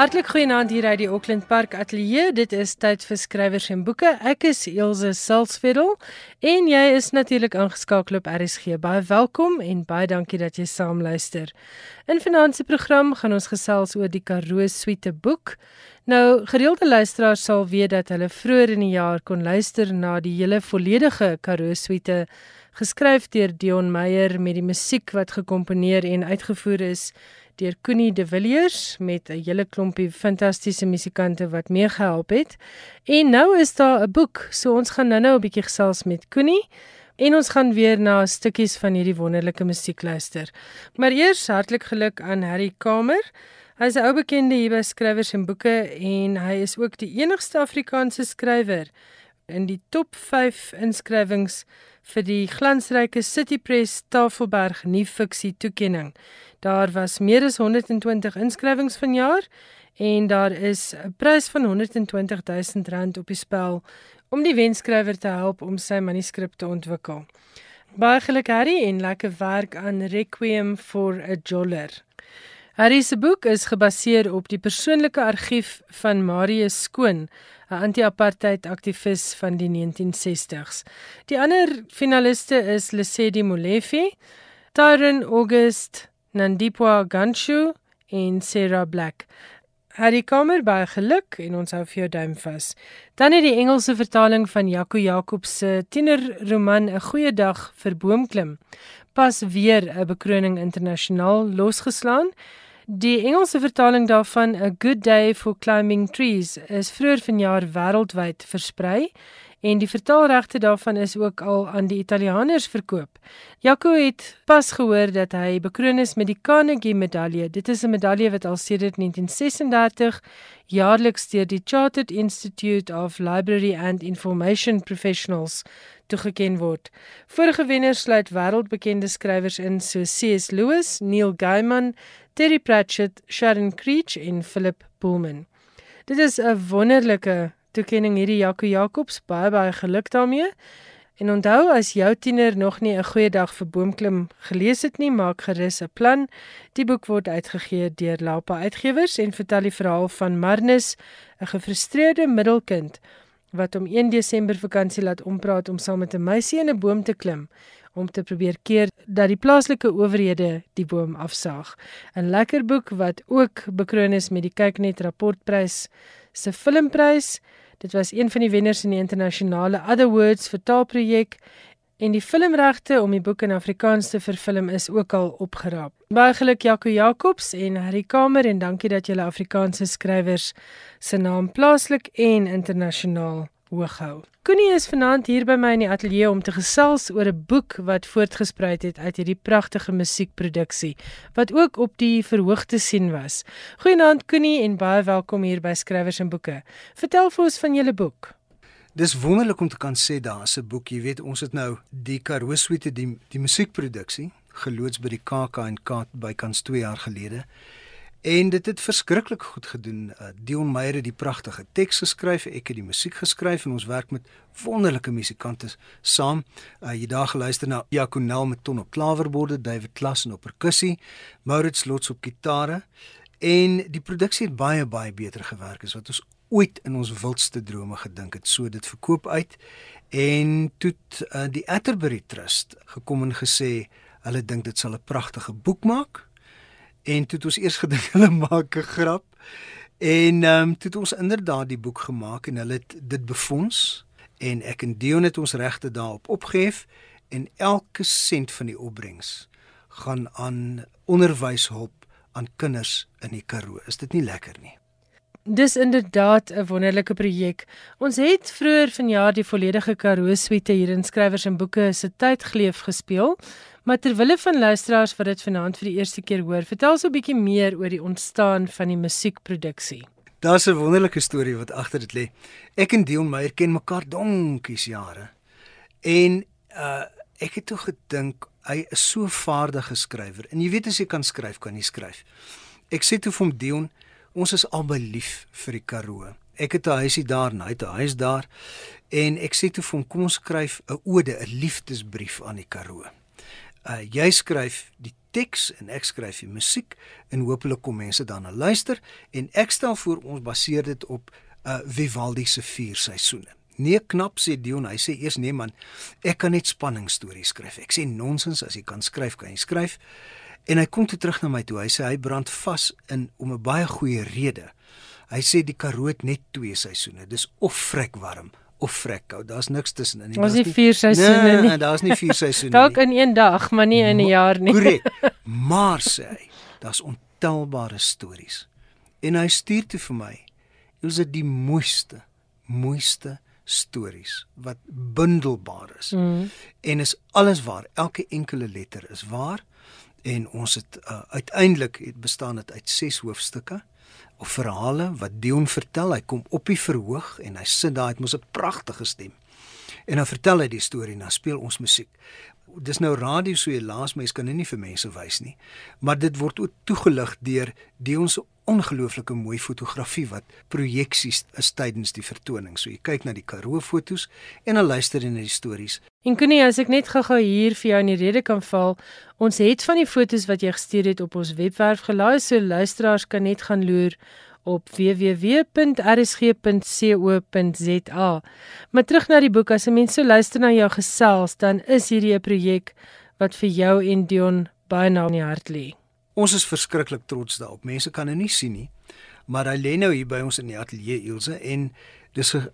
Hartlik goeienaand hier uit die Auckland Park Ateljee. Dit is tyd vir skrywers en boeke. Ek is Elsje Salzveld en jy is natuurlik ingeskakel op RSG. Baie welkom en baie dankie dat jy saam luister. In finansie program gaan ons gesels oor die Karoo Suite boek. Nou, gereelde luisteraars sal weet dat hulle vroeër in die jaar kon luister na die hele volledige Karoo Suite geskryf deur Dion Meyer met die musiek wat gekomponeer en uitgevoer is deur Connie De Villiers met 'n hele klompie fantastiese musikante wat meegehelp het. En nou is daar 'n boek, so ons gaan nou-nou 'n bietjie gesels met Connie en ons gaan weer na stukkies van hierdie wonderlike musiek luister. Maar eers hartlik geluk aan Harry Kamer. Hy is 'n ou bekende hier by skrywers en boeke en hy is ook die enigste Afrikaanse skrywer in die top 5 inskrywings vir die glansryke City Press Tafelberg nuwe fiksie toekenning. Daar was meer as 120 inskrywings vanjaar en daar is 'n prys van 120 000 rand op die spel om die wenskrywer te help om sy manuskrip te ontwikkel. Baie geluk Harry en lekker werk aan Requiem for a Joller. Harry se boek is gebaseer op die persoonlike argief van Marius Skoon, 'n anti-apartheid aktivis van die 1960s. Die ander finaliste is Lesedi Molefe, Tyron August, Nandipwa Ganshu en Sarah Black. Harry Kamer by geluk en ons hou vir jou duim vas. Dan het die Engelse vertaling van Jaco Jacobs se tienerroman 'n goeie dag vir boomklim pas weer 'n bekroning internasionaal losgeslaan. Die Engelse vertaling daarvan, A Good Day for Climbing Trees, is vroeër vanjaar wêreldwyd versprei en die vertaalregte daarvan is ook al aan die Italianers verkoop. Jaco het pas gehoor dat hy bekroon is met die Carnegie medalje. Dit is 'n medalje wat al sedert 1936 jaarliks deur die Chartered Institute of Library and Information Professionals toegeken word. Vorige wenners sluit wêreldbekende skrywers in so C.S. Lewis, Neil Gaiman, Terry Pratchett, Sharon Creech en Philip Pullman. Dit is 'n wonderlike toekenning hierdie Jaco Jacobs baie baie geluk daarmee. En onthou as jou tiener nog nie 'n goeie dag vir boomklim gelees het nie, maak gerus 'n plan. Die boek word uitgegee deur Lapa Uitgewers en vertel die verhaal van Marnus, 'n gefrustreerde middelkind wat om 1 Desember vakansie laat ompraat om saam met 'n meisie in 'n boom te klim om te probeer keer dat die plaaslike owerhede die boom afsaag. 'n Lekker boek wat ook bekroon is met die Kyknet rapportprys se filmprys. Dit was een van die wenners in die internasionale Other Words vertaalprojek en die filmregte om die boek in Afrikaans te vervilm is ook al opgeraap. Baie geluk Jaco Jacobs en Harry Kamer en dankie dat julle Afrikaanse skrywers se naam plaaslik en internasionaal hoog hou. Koenie is vanaand hier by my in die ateljee om te gesels oor 'n boek wat voortgespruit het uit hierdie pragtige musiekproduksie wat ook op die verhoog te sien was. Goeienaand Koenie en baie welkom hier by Skrywers en Boeke. Vertel vir ons van julle boek. Dis wonderlik om te kan sê daar's 'n boek, jy weet, ons het nou die Karoo Suite die die musiekproduksie geloods by die KAK&K by kans 2 jaar gelede. En dit het verskriklik goed gedoen. Uh, Dion Meyer het die pragtige teks geskryf, ek het die musiek geskryf en ons werk met wonderlike musikante saam. Uh, jy daar geluister na Jaconel met ton op klawerborde, David Klassen op perkussie, Maurits Lots op gitare en die produksie het baie baie beter gewerk as wat ons ooit in ons wildste drome gedink het. So dit verkoop uit en toe uh, die Atterbury Trust gekom en gesê hulle dink dit sal 'n pragtige boek maak En toe het ons eers gedink hulle maak 'n grap. En ehm um, toe het ons inderdaad die boek gemaak en hulle het dit befonds en ek en Dion het ons regte daarop opgehef en elke sent van die opbrengs gaan aan onderwyshulp aan kinders in die Karoo. Is dit nie lekker nie? Dis inderdaad 'n wonderlike projek. Ons het vroeër vanjaar die volledige Karoo suite hier in skrywers en boeke se tydgleef gespeel. Maar terwille van luisteraars wat dit vanaand vir die eerste keer hoor, vertel so 'n bietjie meer oor die ontstaan van die musiekproduksie. Daar's 'n wonderlike storie wat agter dit lê. Ek en Dion Meyer ken mekaar donkies jare. En uh ek het toe gedink hy is so vaardige skrywer. En jy weet as jy kan skryf, kan jy skryf. Ek sê toe vir hom Dion, ons is albei lief vir die Karoo. Ek het 'n huisie daar, hy het 'n huis daar. En ek sê toe vir hom, kom ons skryf 'n ode, 'n liefdesbrief aan die Karoo Uh jy skryf die teks en ek skryf die musiek en hopelik kom mense daarna luister en ek stel voor ons baseer dit op uh Vivaldi se vier seisoene. Nee knap sê Dion, hy sê eers nee man, ek kan net spanningstories skryf. Ek sê nonsens, as jy kan skryf, kan jy skryf. En hy kom toe terug na my toe. Hy sê hy brand vas in om 'n baie goeie rede. Hy sê die Karoo het net twee seisoene. Dis of vrek warm of vrek koud. Daar's niks tussenin nie. Daar's nie vier seisoene nee, nie. Nee, daar's nie vier seisoene nie. Dalk in een dag, maar nie in 'n jaar nie. Korrek. Maar sê hy, daar's ontelbare stories. En hy stuur toe vir my. Dit is die mooiste, mooiste stories wat bundelbaar is. Mm. En is alles waar. Elke enkele letter is waar. En ons het uh, uiteindelik het bestaan dit uit 6 hoofstukke of verhale wat Dion vertel. Hy kom op die verhoog en hy sit daar, hy het mos 'n pragtige stem. En dan vertel hy die storie en dan speel ons musiek. Dis nou radio so jy laas mens kan nie vir mense wys nie. Maar dit word ook toegelig deur Dion se ongelooflike mooi fotografie wat projeksies is tydens die vertoning. So jy kyk na die Karoo fotos en dan luister jy na die stories. En Koenie, as ek net gou-gou hier vir jou in die rede kan val, ons het van die fotos wat jy gestuur het op ons webwerf gelaai, so luisteraars kan net gaan loer op www.rsg.co.za. Maar terug na die boek, as 'n mens so luister na jou gesels, dan is hierdie 'n projek wat vir jou en Dion baie na die hart lê. Ons is verskriklik trots daarop. Mense kan dit nie sien nie, maar hy lê nou hier by ons in die ateljee Ilse en dis 'n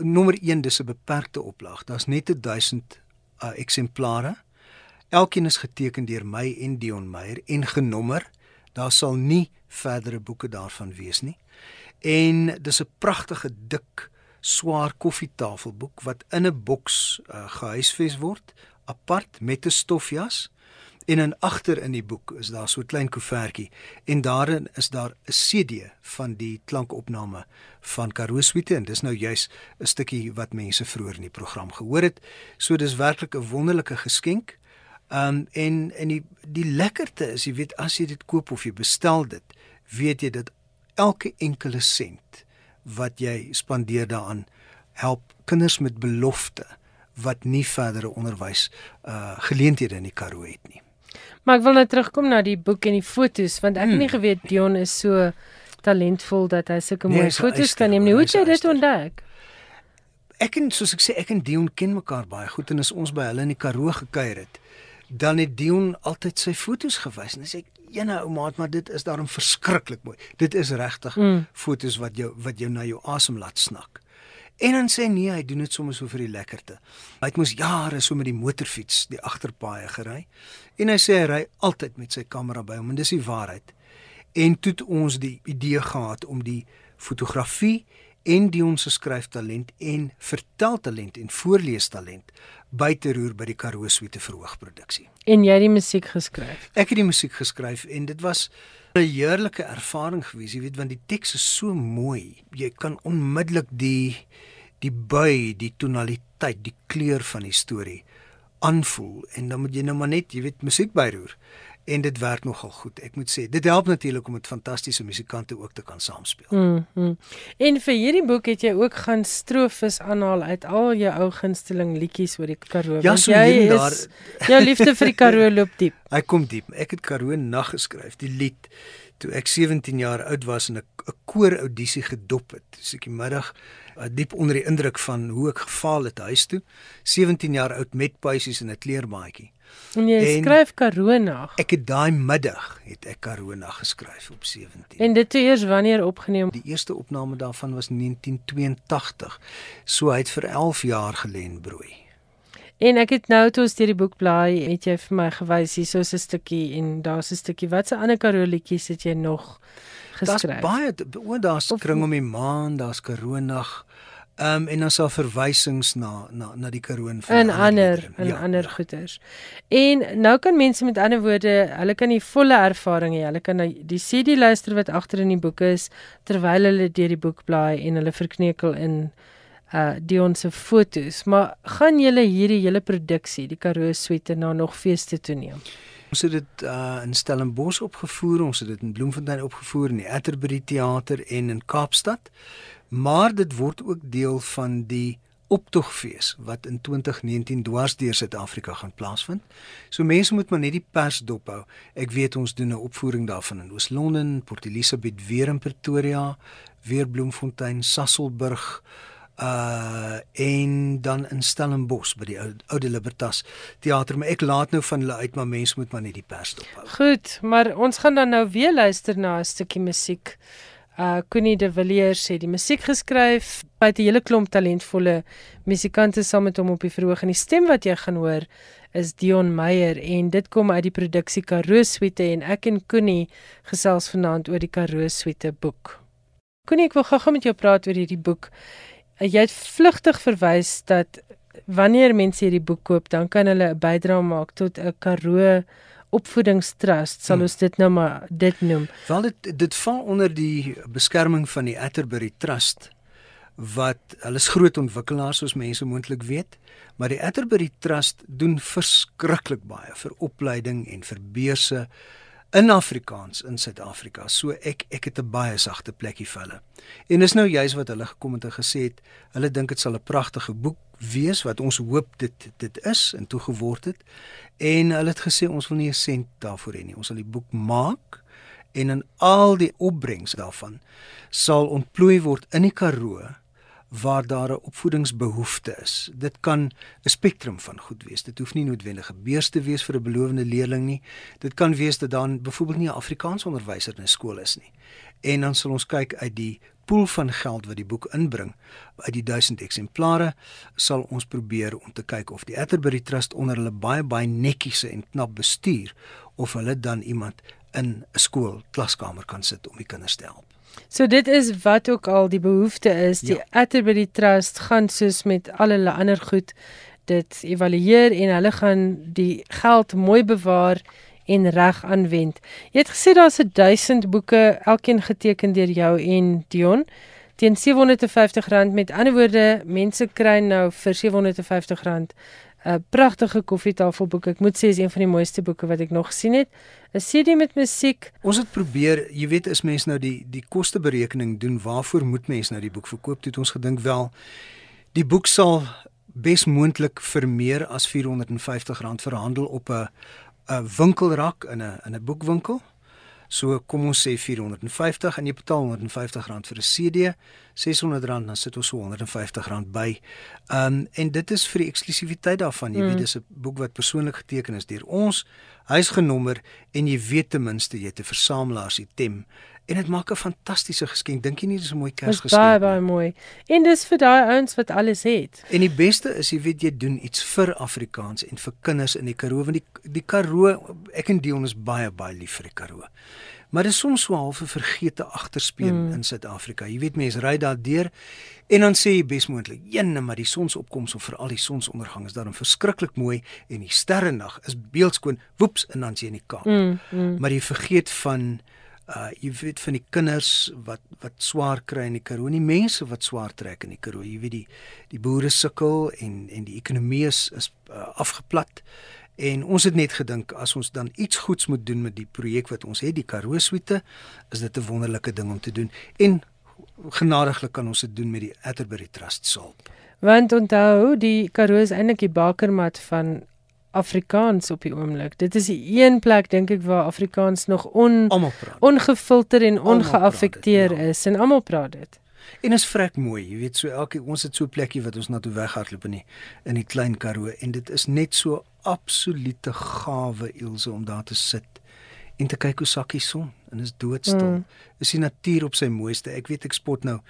nommer 1 dis 'n beperkte oplaag. Daar's net 1000 uh, eksemplare. Elkeen is geteken deur my en Dion Meyer en genommer. Daar sal nie verdere boeke daarvan wees nie. En dis 'n pragtige dik swaar koffietafelboek wat in 'n boks uh, gehuisves word apart met 'n stofjas En in agter in die boek is daar so 'n klein koevertjie en daarin is daar 'n CD van die klankopname van Karoo Suite en dis nou juis 'n stukkie wat mense vroeër in die program gehoor het. So dis werklik 'n wonderlike geskenk. Um en en die die lekkerte is jy weet as jy dit koop of jy bestel dit, weet jy dat elke enkele sent wat jy spandeer daaraan help kinders met belofte wat nie verdere onderwys uh geleenthede in die Karoo het nie. Maar ek wil nou terugkom na die boek en die fotos want ek het hmm. nie geweet Dion is so talentvol dat hy sulke nee, mooi fotos kan neem nie. Hoe het jy dit ontdek? Ek en soos ek sê ek en Dion ken mekaar baie goed en as ons by hulle in die Karoo gekuier het, dan het Dion altyd sy fotos gewys en hy sê ene ou maat maar dit is daarom verskriklik mooi. Dit is regtig mm. fotos wat jou wat jou na jou asem laat snak. En dan sê nee, hy doen dit sommer so vir die lekkerte. Hy het mos jare so met die motorfiets die agterpaaie gery. En hy sê hy ry altyd met sy kamera by hom en dis die waarheid. En toe het ons die idee gehad om die fotografie en die ons skryftalent en verteltalent en voorleestalent by te roer by die Karoo Suite verhoogproduksie. En jy het die musiek geskryf. Ek het die musiek geskryf en dit was 'n heerlike ervaring gewees, jy weet, want die teks is so mooi. Jy kan onmiddellik die die bui, die tonaliteit, die kleur van die storie aanvoel en dan moet jy nou maar net, jy weet, musiek byroer en dit werk nogal goed. Ek moet sê, dit help natuurlik om met fantastiese musikante ook te kan saamspeel. Mm -hmm. En vir hierdie boek het jy ook gaan strofes aanhaal uit al jou ou gunsteling liedjies oor die Karoo. Ja, so jy is daar... jou liefde vir die Karoo loop diep. Hy kom diep. Ek het Karoo nag geskryf, die lied toe ek 17 jaar oud was en 'n koor audisie gedop het. Dis ek die middag uh, diep onder die indruk van hoe ek gefaal het huis toe. 17 jaar oud met puisies en 'n kleermaatjie. En jy en skryf Karona. Ek het daai middag het ek Karona geskryf op 17. En dit het eers wanneer opgeneem? Die eerste opname daarvan was 1982. So hy het vir 11 jaar gelê in Brooi. En ek het nou toe as jy die boek blaai, het jy vir my gewys hier so 'n stukkie en daar's 'n stukkie. Wat se ander karolietjies het jy nog geskryf? Daar's baie, o, daar's kring om die maan, daar's Karona. Ehm um, en dan sal verwysings na na na die Karoon van en ander en ja, ander ja. goeters. En nou kan mense met ander woorde, hulle kan die volle ervaring hê. Hulle kan die CD luister wat agter in die boek is terwyl hulle deur die boek blaai en hulle verkneukel in uh Dion se fotos. Maar gaan julle hierdie hele produksie, die Karoo Suite na nog feeste toe neem? Ons het dit uh in Stellenbosch opgevoer, ons het dit in Bloemfontein opgevoer in die Atterbury Theater en in Kaapstad maar dit word ook deel van die optogfees wat in 2019 dwars deur Suid-Afrika gaan plaasvind. So mense moet maar net die pers dophou. Ek weet ons doen 'n opvoering daarvan in Oos-London, Port Elizabeth, weer in Pretoria, weer Bloemfontein, Sasolburg uh en dan in Stellenbosch by die ou Oude Libertas teater maar ek laat nou van hulle uit maar mense moet maar net die pers dophou. Goed, maar ons gaan dan nou weer luister na 'n stukkie musiek. Uh Connie de Villiers het die musiek geskryf. Hy het 'n hele klomp talentvolle musikante saam met hom op die verhoog en die stem wat jy gaan hoor is Dion Meyer en dit kom uit die produksie Karoo Suite en ek en Connie gesels vanaand oor die Karoo Suite boek. Connie, ek wil gou-gou met jou praat oor hierdie boek. Uh, jy het vlugtig verwys dat wanneer mense hierdie boek koop, dan kan hulle 'n bydrae maak tot 'n Karoo opvoedingstrust sal hmm. ons dit nou maar dit noem. Wel dit dit val onder die beskerming van die Atterbury Trust wat hulle is groot ontwikkelaars soos mense moontlik weet, maar die Atterbury Trust doen verskriklik baie vir opleiding en vir beurse in Afrikaans in Suid-Afrika. So ek ek het 'n baie sagte plekkie vir hulle. En dis nou juist wat hulle gekom het en gesê het, hulle dink dit sal 'n pragtige boek wees wat ons hoop dit dit is en toe geword het. En hulle het gesê ons wil nie 'n sent daarvoor hê nie. Ons sal die boek maak en in al die opbrengs daarvan sal ontplooi word in die Karoo waar daar 'n opvoedingsbehoefte is. Dit kan 'n spektrum van goed wees. Dit hoef nie noodwendig 'n beurs te wees vir 'n belowende leerling nie. Dit kan wees dat dan byvoorbeeld nie 'n Afrikaans onderwyser in 'n skool is nie. En dan sal ons kyk uit die pool van geld wat die boek inbring, uit die 1000 eksemplare, sal ons probeer om te kyk of die Atterbury Trust onder hulle baie baie netjiese en knap bestuur of hulle dan iemand in 'n skool klaskamer kan sit om die kinders te help. So dit is wat ook al die behoefte is. Die ja. Atterbury Trust gaan soos met al hulle ander goed dit evalueer en hulle gaan die geld mooi bewaar en reg aanwend. Jy het gesê daar's 1000 boeke, elkeen geteken deur jou en Dion teen R750 met ander woorde mense kry nou vir R750 'n pragtige koffietafelboek. Ek moet sê is een van die mooiste boeke wat ek nog gesien het. 'n CD met musiek. Ons het probeer, jy weet, as mens nou die die kosteberekening doen, waarvoor moet mens nou die boek verkoop? Het ons gedink wel die boek sal bes moontlik vir meer as R450 verhandel op 'n 'n winkelrak in 'n in 'n boekwinkel. So kom ons sê 450 en jy betaal R150 vir 'n CD, R600 dan sit ons so R150 by. Um en dit is vir die eksklusiwiteit daarvan. Jy mm. weet dis 'n boek wat persoonlik geteken is deur ons, huisgenommer en jy weet ten minste jy het 'n versamelaars item en dit maak 'n fantastiese geskenk. Dink jy nie dis 'n mooi Kersgeskenk? Baie baie mooi. En dis vir daai ouens wat alles het. En die beste is jy weet jy doen iets vir Afrikaans en vir kinders in die Karoo want die die Karoo ek en Dion is baie baie lief vir die Karoo. Maar dit is soms so half 'n vergete agterspeen mm. in Suid-Afrika. Jy weet mense ry daar deur en dan sê jy besmoontlik, "Ene, maar die sonsopkoms of veral die sonsondergang is daarom verskriklik mooi en die sterrenag is beeldskoon." Woeps, en dan sien jy in die Kaap. Mm, mm. Maar jy vergeet van uh jy weet van die kinders wat wat swaar kry in die Karoo, nie mense wat swaar trek in die Karoo. Jy weet die die boere sukkel en en die ekonomie is, is uh, afgeplat. En ons het net gedink as ons dan iets goeds moet doen met die projek wat ons het, die Karoo Suite, is dit 'n wonderlike ding om te doen. En genadiglik kan ons dit doen met die Atterbury Trust se hulp. Want onthou, die Karoo is eintlik die bakermat van Afrikaans op die oomblik. Dit is die een plek dink ek waar Afrikaans nog on ongefilter en ongeaffekteer ja. is en almal praat dit. En is vrek mooi, jy weet so elke ons het so 'n plekkie wat ons na toe weghardloop in die in die klein Karoo en dit is net so absolute gawe Ilse om daar te sit en te kyk hoe sakkie son en is doodstil. Mm. Is die natuur op sy mooiste. Ek weet ek spot nou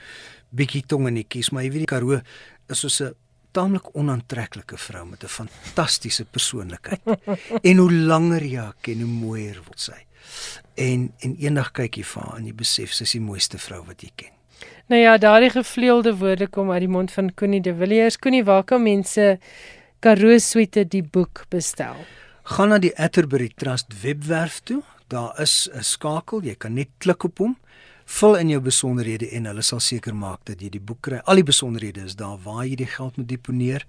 bietjie tong in die kies, maar jy weet die Karoo is soos 'n taamlik onaantreklike vrou met 'n fantastiese persoonlikheid. en hoe langer jy ken, hoe mooier word sy. En en eendag kyk jy vir haar en jy besef sy is die mooiste vrou wat jy ken. Nou ja, daardie gevleelde woorde kom uit die mond van Connie de Villiers. Connie, waar kan mense Karoo Suite die boek bestel? Gaan na die Atterbury Trust webwerf toe. Daar is 'n skakel, jy kan net klik op hom vul in jou besonderhede en hulle sal seker maak dat jy die boek kry. Al die besonderhede is daar waar jy die geld moet deponeer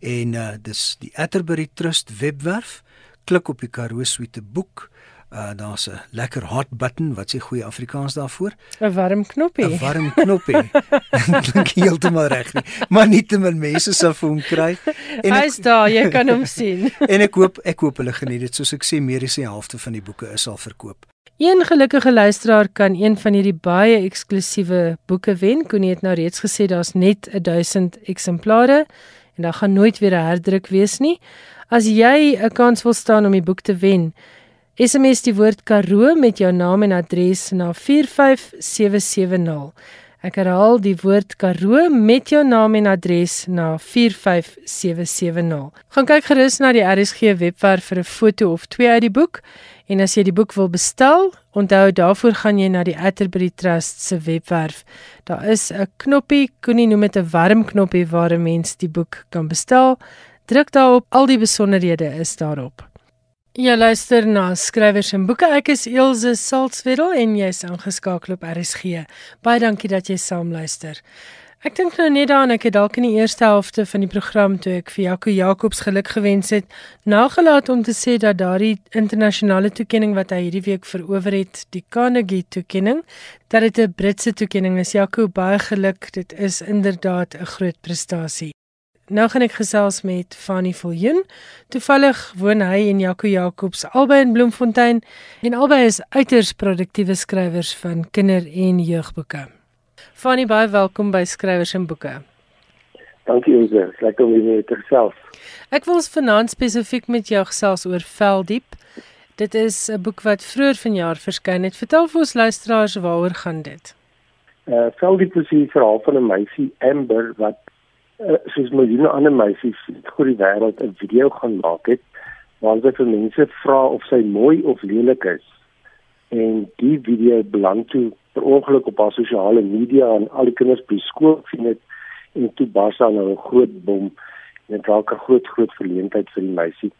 en uh dis die Atterbury Trust webwerf. Klik op die Karoo Suite boek. Uh daar's 'n lekker hot button wat sê goeie Afrikaans daarvoor. 'n Warm knoppie. 'n Warm knoppie. Klink heeltemal reg nie, maar nie te min mense sal vir hom kry. En hy's daar, jy kan hom sien. en ek hoop ek hoop hulle geniet dit. Soos ek sê, meer as die helfte van die boeke is al verkoop. Een gelukkige luisteraar kan een van hierdie baie eksklusiewe boeke wen. Koenie het nou reeds gesê daar's net 1000 eksemplare en daar gaan nooit weer 'n herdruk wees nie. As jy 'n kans wil staan om die boek te wen, SMS die woord Karoo met jou naam en adres na 45770. Ek herhaal die woord Karoo met jou naam en adres na 45770. Gaan kyk gerus na die RSG webwerf vir 'n foto of twee uit die boek en as jy die boek wil bestel, onthou daarvoor gaan jy na die Atterbury Trust se webwerf. Daar is 'n knoppie, Koenie noem dit 'n warm knoppie waar 'n mens die boek kan bestel. Druk daarop, al die besonderhede is daarop. Jy luister na skrywers en boeke. Ek is Elsje Salzwetel en jy's aangeskakel op RSG. Baie dankie dat jy saam luister. Ek dink nou net daaraan ek het dalk in die eerste helfte van die program toe ek vir Jaco Jacobs geluk gewens het, nagelaat om te sê dat daardie internasionale toekenning wat hy hierdie week verower het, die Carnegie toekenning, dat dit 'n Britse toekenning is. Jaco, baie geluk. Dit is inderdaad 'n groot prestasie. Nou gaan ek gesels met Fanny Viljoen. Toevallig woon hy en Jaco Jacobs albei in Bloemfontein en albei is uiters produktiewe skrywers van kinder- en jeugboeke. Fanny, baie welkom by Skrywers en Boeke. Dankie Elise, lekker om weer te gesels. Ek wil vanaand spesifiek met jou gesels oor Veldiep. Dit is 'n boek wat vroeër vanjaar verskyn het. Vertel vir ons luisteraars waaroor gaan dit? Uh Veldiep is die verhaal van 'n meisie Amber wat uh, soos miljoene ander meisies oor die wêreld 'n video gaan maak het waar sy vir mense vra of sy mooi of lelik is. En die video beland toe per ongeluk op haar sosiale media en al die kinders by skool sien dit en toe bars dan 'n groot bom en dit raak 'n groot groot verleentheid vir die meisie.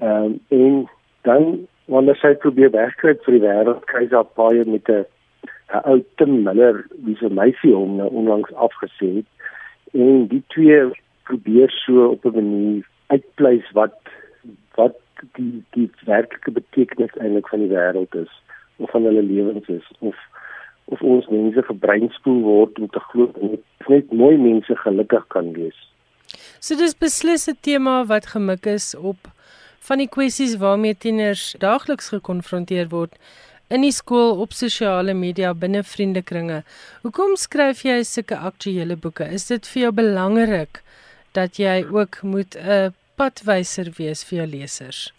Ehm um, en dan wanneer sy probeer wegkry vir die wêreld, kry sy op baie met 'n 'n ou Tim Miller wie se meisie hom nou onlangs afgesê het en die twee probeer so op 'n manier uitpleis wat wat die die werklike betekenis eintlik van die wêreld is of van hulle lewens is of of ons mense gebreinspoel word om te glo net net mooi mense gelukkig kan wees. So dis beslis 'n tema wat gemik is op van die kwessies waarmee tieners daagliks gekonfronteer word in die skool op sosiale media binne vriendekringe. Hoekom skryf jy sulke aktuelle boeke? Is dit vir jou belangrik dat jy ook moet 'n padwyser wees vir jou lesers?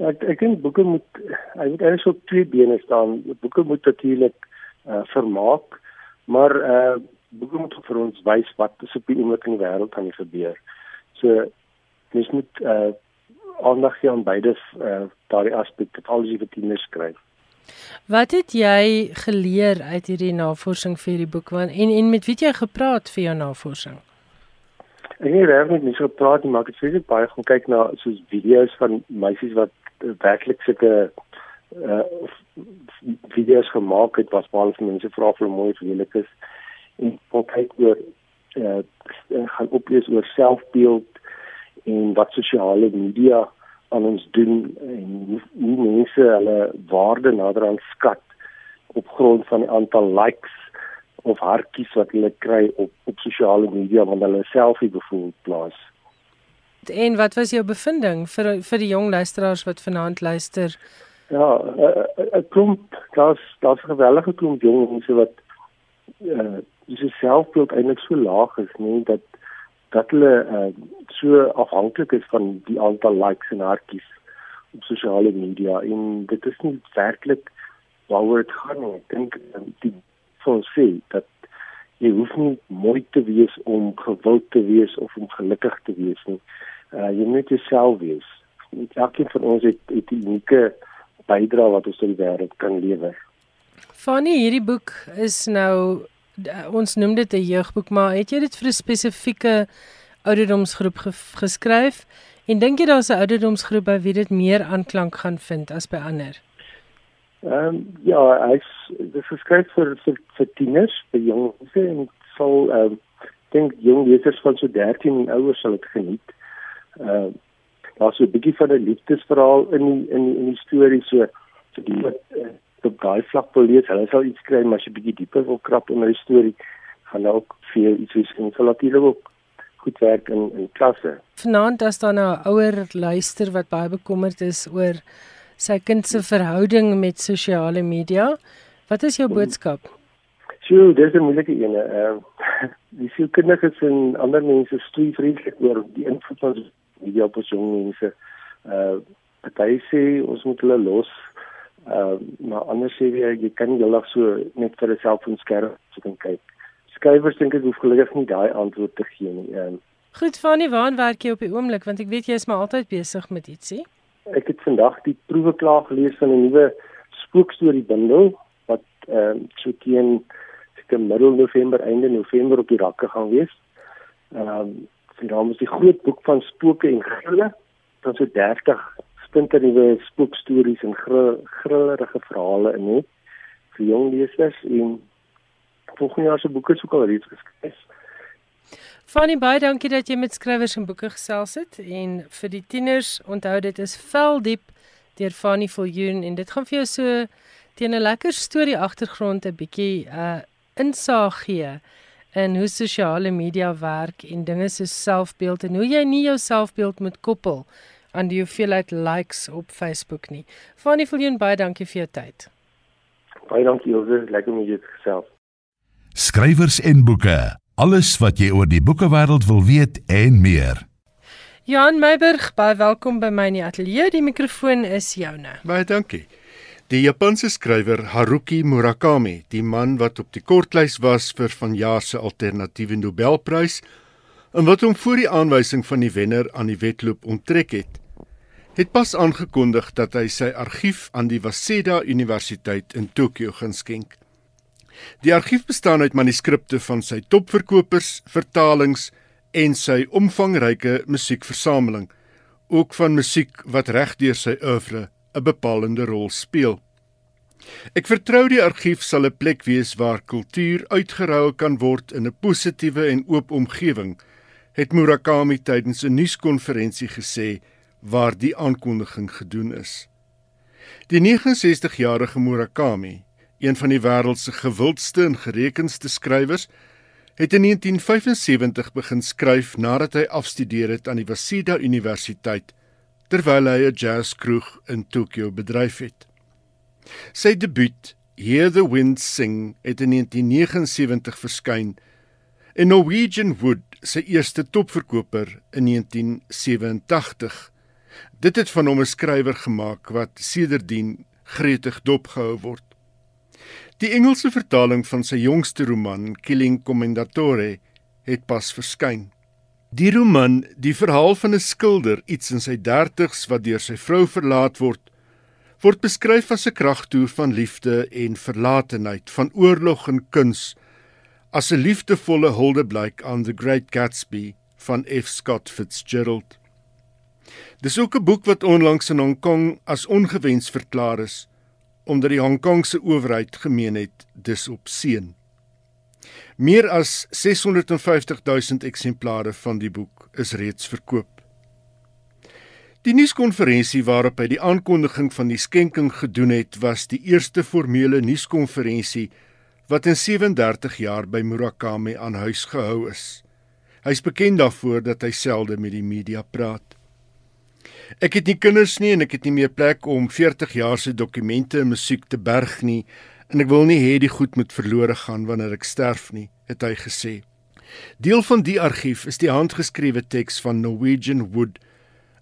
Ek ek dink boeke moet hy moet eers op twee bene staan. Boeke moet natuurlik uh, vermaak, maar uh boeke moet vir ons wys wat is op die oomblik in die wêreld aan die gebeur. So mens moet uh aandag gee aan beide uh daardie aspekte, as jy vir tieners skryf. Wat het jy geleer uit hierdie navorsing vir hierdie boek want en en met wie het jy gepraat vir jou navorsing? Ek het regtig met mense gepraat, maar ek het spesifiek baie gaan kyk na soos video's van meisies wat werklik sulke uh video's gemaak het wat baie van mense vra vir mooi verheerlik is en ook kyk oor uh gaan oplees oor selfbeeld en wat sosiale media aan ons doen en hoe, hoe mense hulle waarde nader aan skat op grond van die aantal likes of hartjies wat hulle kry op op sosiale media wanneer hulle selfie bevoel plaas. En wat was jou bevinding vir vir die jong luisteraars wat vanaand luister? Ja, 'n klomp, daar's daar's 'n gewellige klomp jong mense wat eh uh, dis selfbeeld eintlik so laag is, nee, dat dat hulle uh, so afhanklik is van die aantal likes en hartjies op sosiale media en dit is nie werklik waaroor dit gaan nie. Ek dink um, die sê dat jy hoef nie mooi te wees om gewild te wees of om gelukkig te wees nie. Uh, jy moet jouself wees. Elkeen van ons het 'n unieke bydrae wat ons in die wêreld kan lewer. Fanny, hierdie boek is nou ons noem dit 'n jeugboek, maar het jy dit vir 'n spesifieke ouderdomsgroep ge geskryf? En dink jy daar's 'n ouderdomsgroep by wie dit meer aanklank gaan vind as by ander? Ehm um, ja, hy's dis geskryf vir vir, vir tieners, vir jong mense en sal ehm um, dink jong lesers van so 13 en ouer sal dit geniet. Ehm uh, daar's so 'n bietjie van 'n liefdesverhaal in die, in die, in die storie so so die wat uh, op daai vlak wil lees, hulle sal iets kry maar as jy bietjie dieper wil krap in die storie, gaan daar ook vir iets wees en sal natuurlik ook goed werk in in klasse. Vanaand as daar nou 'n ouer luister wat baie bekommerd is oor sy kind se verhouding met sosiale media, wat is jou boodskap? Sjoe, dis 'n moeilike een. Ehm uh, die sielkundiges en ander mense stoei vreeslik oor die invloed van media op jong mense. Uh party sê ons moet hulle los. Uh maar anders sê jy jy kan nie heeldag so net vir 'n selfoonskerm sit en kyk skrywers dink ek hoef gelukkig nie daai antwoord te gee nie. Ehm Goed, Fanny, waar werk jy op die oomblik want ek weet jy is maar altyd besig met ietsie. Ek het vandag die proewe klaar gelees van 'n nuwe spookstorie bundel wat ehm uh, so teen seker middel November einde November op die rakke gaan wees. Ehm um, sy naam is die groot boek van spooke en grille. Daar's so 30 splinter nuwe spookstories en grillerige verhale in dit vir jong lesers en volgende jaar se boeke sou al reeds geskryf. Fanny baie dankie dat jy met skrywers en boeke gesels het en vir die tieners onthou dit is vel diep deur Fanny Viljoen en dit gaan vir jou so teen 'n lekker storie agtergrond 'n bietjie uh, insaag gee in hoe sosiale media werk en dinge so selfbeeld en hoe jy nie jou selfbeeld moet koppel aan die hoeveelheid likes op Facebook nie. Fanny Viljoen baie dankie vir jou tyd. Baie dankie Elsje, lekker om jou te gesels skrywers en boeke. Alles wat jy oor die boekewêreld wil weet en meer. Jan Meiburg, baie welkom by my in die ateljee. Die mikrofoon is joune. Baie dankie. Die Japanse skrywer Haruki Murakami, die man wat op die kortlys was vir vanjaar se alternatiewe Nobelprys en wat hom voor die aanwysing van die wenner aan die wedloop onttrek het, het pas aangekondig dat hy sy argief aan die Waseda Universiteit in Tokio gaan skenk. Die argief bestaan uit manuskripte van sy topverkopers, vertalings en sy omvangryke musiekversameling, ook van musiek wat regdeur sy oeuvre 'n bepalende rol speel. Ek vertrou die argief sal 'n plek wees waar kultuur uitgerou kan word in 'n positiewe en oop omgewing, het Murakami tydens 'n nuuskonferensie gesê waar die aankondiging gedoen is. Die 69-jarige Murakami een van die wêreld se gewildste en gerekenste skrywers, het in 1975 begin skryf nadat hy afstudeer het aan die Waseda Universiteit terwyl hy 'n jazzkroeg in Tokio bedryf het. Sy debuut, Hear the Wind Sing, het in 1979 verskyn en Norwegian Wood sy eerste topverkoper in 1987. Dit het van hom 'n skrywer gemaak wat sedertdien gretig dopgehou word. Die Engelse vertaling van sy jongste roman, Killing Commendatore, het pas verskyn. Die roman, die verhaal van 'n skilder iets in sy 30's wat deur sy vrou verlaat word, word beskryf as 'n kragtoer van liefde en verlatenheid, van oorlog en kuns, as 'n liefdevolle huldeblyk aan The Great Gatsby van F. Scott Fitzgerald. Dis ook 'n boek wat onlangs in Hong Kong as ongewens verklaar is omdat die Hong Kongse owerheid gemeen het dis op seën. Meer as 650 000 eksemplare van die boek is reeds verkoop. Die nuuskonferensie waarop hy die aankondiging van die skenking gedoen het, was die eerste formele nuuskonferensie wat in 37 jaar by Murakami aan huis gehou is. Hy is bekend daarvoor dat hy selde met die media praat. Ek het nie kinders nie en ek het nie meer plek om 40 jaar se dokumente en musiek te berg nie en ek wil nie hê die goed moet verlore gaan wanneer ek sterf nie, het hy gesê. Deel van die argief is die handgeskrewe teks van Norwegian Wood,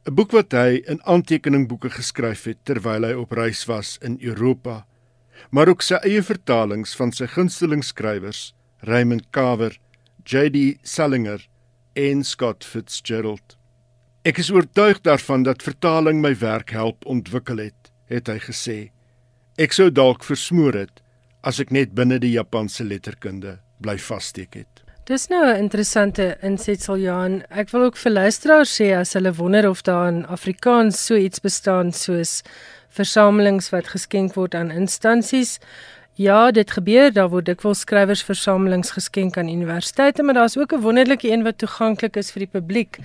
'n boek wat hy in aantekeningboeke geskryf het terwyl hy op reis was in Europa, maar ook sy eie vertalings van sy gunsteling skrywers, Raymond Carver, J.D. Salinger en Scott Fitzgerald. Ek is oortuig daarvan dat vertaling my werk help ontwikkel het, het hy gesê. Ek sou dalk versmoor het as ek net binne die Japanse letterkunde bly vassteek het. Dis nou 'n interessante insetsel Johan. Ek wil ook vir luisteraars sê as hulle wonder of daar in Afrikaans so iets bestaan soos versamelings wat geskenk word aan instansies Ja, dit gebeur. Daar word dikwels skrywersversamelings geskenk aan universiteite, maar daar's ook 'n wonderlike een wat toeganklik is vir die publiek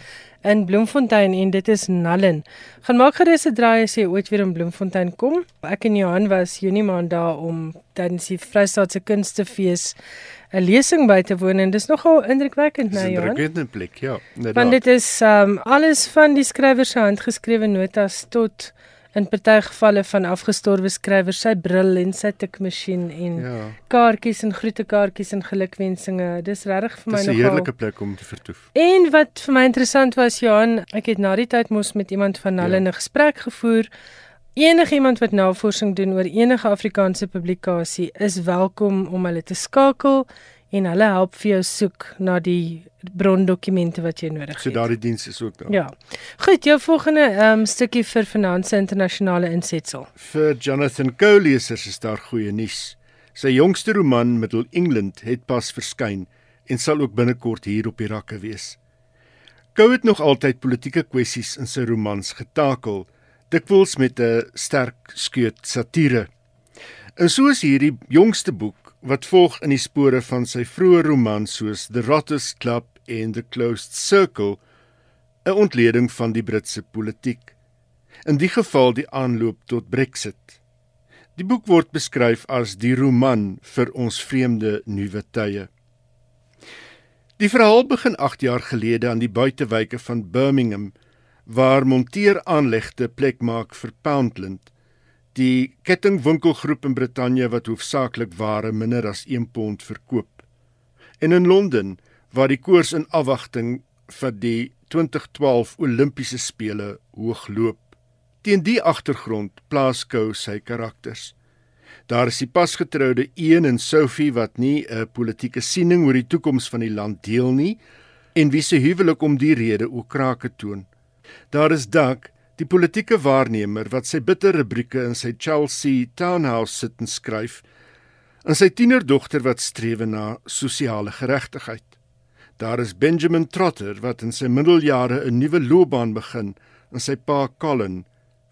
in Bloemfontein en dit is Nallen. Gaan maak gerus 'n draai as jy ooit weer in Bloemfontein kom. Ek en Johan was Junie maand daar om tydens die Vrystaatse Kunstefees 'n lesing by te woon en dis nogal indrukwekkend, né, Johan? Dis 'n indrukwekkende plek, ja. Want dit is um alles van die skrywer se handgeskrewe notas tot in party gevalle van afgestorwe skrywers sy bril en sy tikmasjien en ja. kaartjies en groetekaartjies en gelukwensinge. Dis regtig vir my nogal 'n heerlike plek om te vertoef. En wat vir my interessant was Johan, ek het na die tyd mos met iemand van hulle ja. 'n gesprek gevoer. Enige iemand wat navorsing doen oor enige Afrikaanse publikasie is welkom om hulle te skakel en hulle help vir jou soek na die brondokumente wat jy nodig het. So daardie diens is ook daar. Ja. Goed, jou volgende ehm um, stukkie vir Finansie Internasionale insetsel. Vir Jonathan Coe lesers is daar goeie nuus. Sy jongste roman Middle England het pas verskyn en sal ook binnekort hier op die rakke wees. Coe het nog altyd politieke kwessies in sy romans getakel, dikwels met 'n sterk skeut satire. En soos hierdie jongste boek wat volg in die spore van sy vroeë romans soos The Rotters Club en The Closed Circle 'n ontleding van die Britse politiek. In die geval die aanloop tot Brexit. Die boek word beskryf as die roman vir ons vreemde nuwe tye. Die verhaal begin 8 jaar gelede aan die buitewyke van Birmingham waar monteeraanlegte plek maak vir Poundland die kettingwinkelgroep in Brittanje wat hoofsaaklik ware minder as 1 pond verkoop. En in Londen waar die koers in afwagting vir die 2012 Olimpiese spele hoogloop. Teen die agtergrond plaas Kou sy karakters. Daar is die pasgetroude Een en Sophie wat nie 'n politieke siening oor die toekoms van die land deel nie en wie se huwelik om die rede ook krake toon. Daar is Doug Die politieke waarnemer wat sy bitter rubrieke in sy Chelsea townhouse sit en skryf, en sy tienerdogter wat streef na sosiale geregtigheid. Daar is Benjamin Trotter wat in sy middeljare 'n nuwe loopbaan begin, en sy pa Colin,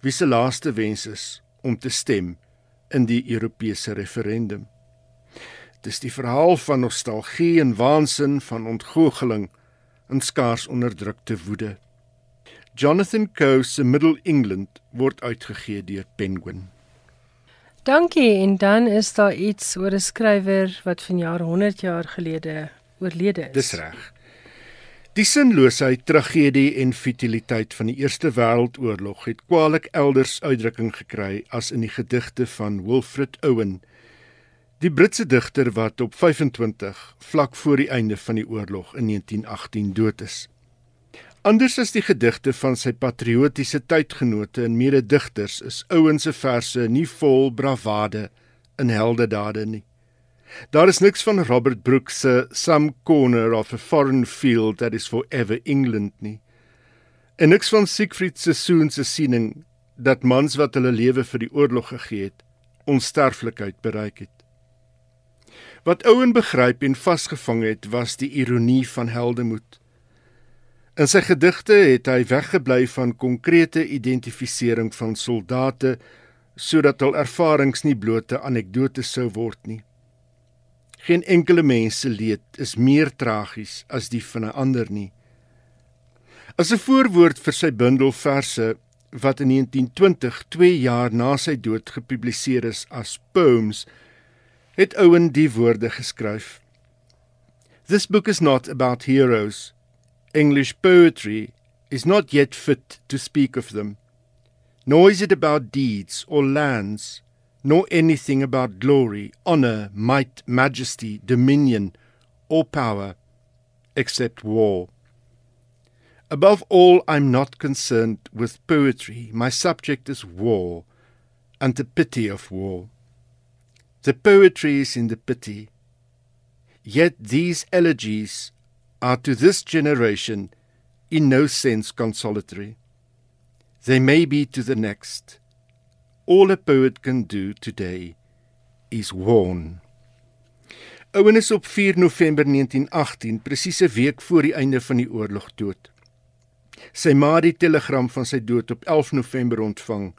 wie se laaste wens is om te stem in die Europese referendum. Dis die verhaal van nostalgie en waansin van ontgoocheling en skaars onderdrukte woede. Jonathan Coe se Middle England word uitgegee deur Penguin. Dankie en dan is daar iets oor 'n skrywer wat vanjaar 100 jaar gelede oorlede is. Dis reg. Die sinloosheid, tragedie en futiliteit van die Eerste Wêreldoorlog het kwaliek elders uitdrukking gekry as in die gedigte van Wilfred Owen, die Britse digter wat op 25 vlak voor die einde van die oorlog in 1918 dood is. Anders as die gedigte van sy patriotiese tydgenote en mededigters is Owen se verse nie vol bravade en heldedade nie. Daar is niks van Robert Brooks se Some Corner of a Foreign Field that is forever England nie. En niks van Siegfried se Soon se siening dat mans wat hulle lewe vir die oorlog gegee het, onsterflikheid bereik het. Wat Owen begryp en vasgevang het, was die ironie van heldemoed. In sy gedigte het hy weggebly van konkrete identifisering van soldate sodat hul ervarings nie blote anekdotes sou word nie. Geen enkele mens se leed is meer tragies as die van 'n ander nie. As 'n voorwoord vir sy bundel verse wat in 1920, 2 jaar na sy dood gepubliseer is as Poems, het Owen die woorde geskryf: This book is not about heroes English poetry is not yet fit to speak of them, nor is it about deeds or lands, nor anything about glory, honor, might, majesty, dominion, or power, except war. Above all, I'm not concerned with poetry. My subject is war and the pity of war. The poetry is in the pity. Yet these elegies are to this generation in no sense consolatory. They may be to the next. All a poet can do today is warn. Owen is op 4 November 1918, presies 'n week voor die einde van die oorlog dood. Sy ma het die telegram van sy dood op 11 November ontvang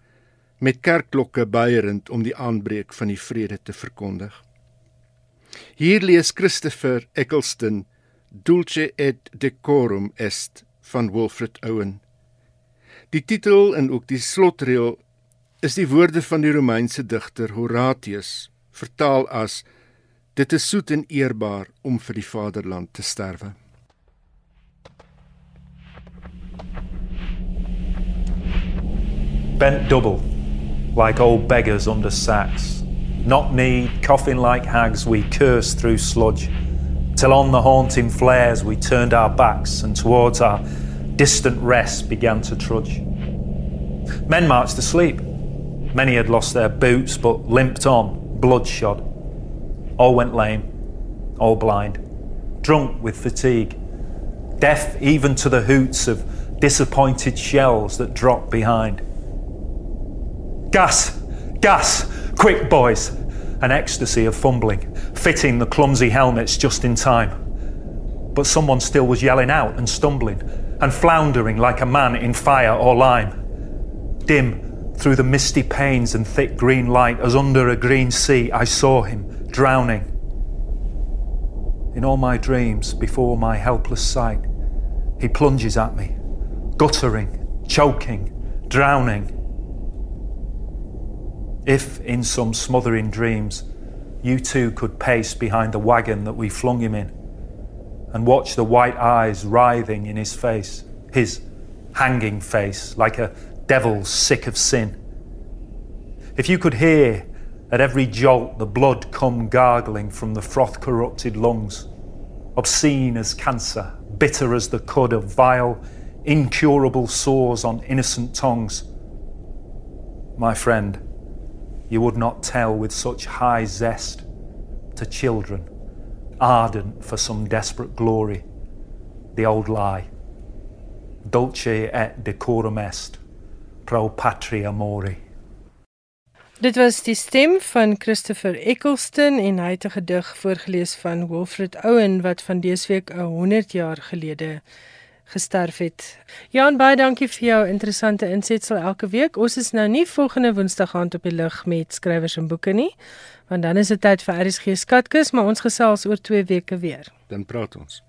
met kerkklokke byerend om die aanbreek van die vrede te verkondig. Hier lees Christopher Eccleston Dulce et decorum est van Wilfred Owen. Die titel en ook die slotreël is die woorde van die Romeinse digter Horatius, vertaal as dit is soet en eerbaar om vir die vaderland te sterwe. Bent double, like old beggars under sacks. Knock kneed, coughing like hags, we cursed through sludge, till on the haunting flares we turned our backs and towards our distant rest began to trudge. Men marched asleep. Many had lost their boots but limped on, bloodshot. All went lame, all blind, drunk with fatigue, deaf even to the hoots of disappointed shells that dropped behind. Gas! Gas! Quick, boys! An ecstasy of fumbling, fitting the clumsy helmets just in time. But someone still was yelling out and stumbling and floundering like a man in fire or lime. Dim through the misty panes and thick green light, as under a green sea, I saw him drowning. In all my dreams, before my helpless sight, he plunges at me, guttering, choking, drowning. If, in some smothering dreams, you too could pace behind the wagon that we flung him in and watch the white eyes writhing in his face, his hanging face, like a devil sick of sin. If you could hear at every jolt the blood come gargling from the froth corrupted lungs, obscene as cancer, bitter as the cud of vile, incurable sores on innocent tongues, my friend, you would not tell with such high zest to children, ardent for some desperate glory, the old lie. Dulce et decorum est, pro patria mori. Dit was die stem van Christopher Eccleston en hy het 'n gedig voorgeles van Wilfred Owen wat van dese week 'n 100 jaar gelede gesterf het. Jan baie dankie vir jou interessante insetsel elke week. Ons is nou nie volgende Woensdag aand op die lug met skrywers en boeke nie, want dan is dit tyd vir RSG Skatkus, maar ons gesels oor 2 weke weer. Dan praat ons.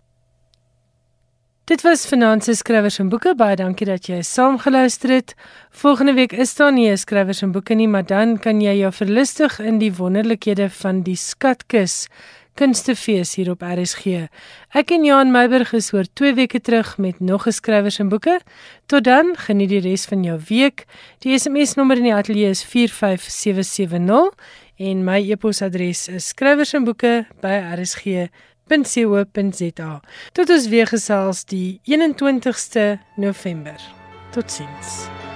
Dit was Finansies Skrywers en Boeke. Baie dankie dat jy saam geluister het. Volgende week is daar nie Skrywers en Boeke nie, maar dan kan jy jou verlustig in die wonderlikhede van die Skatkis Kunstefees hier op RSG. Ek en Johan Meiburg is oor 2 weke terug met nog geskrywers en boeke. Tot dan, geniet die res van jou week. Die SMS nommer in die ateljee is 45770 en my e-posadres is skrywersenboeke@rsg.co.za. Tot ons weer gesels die 21ste November. Totsiens.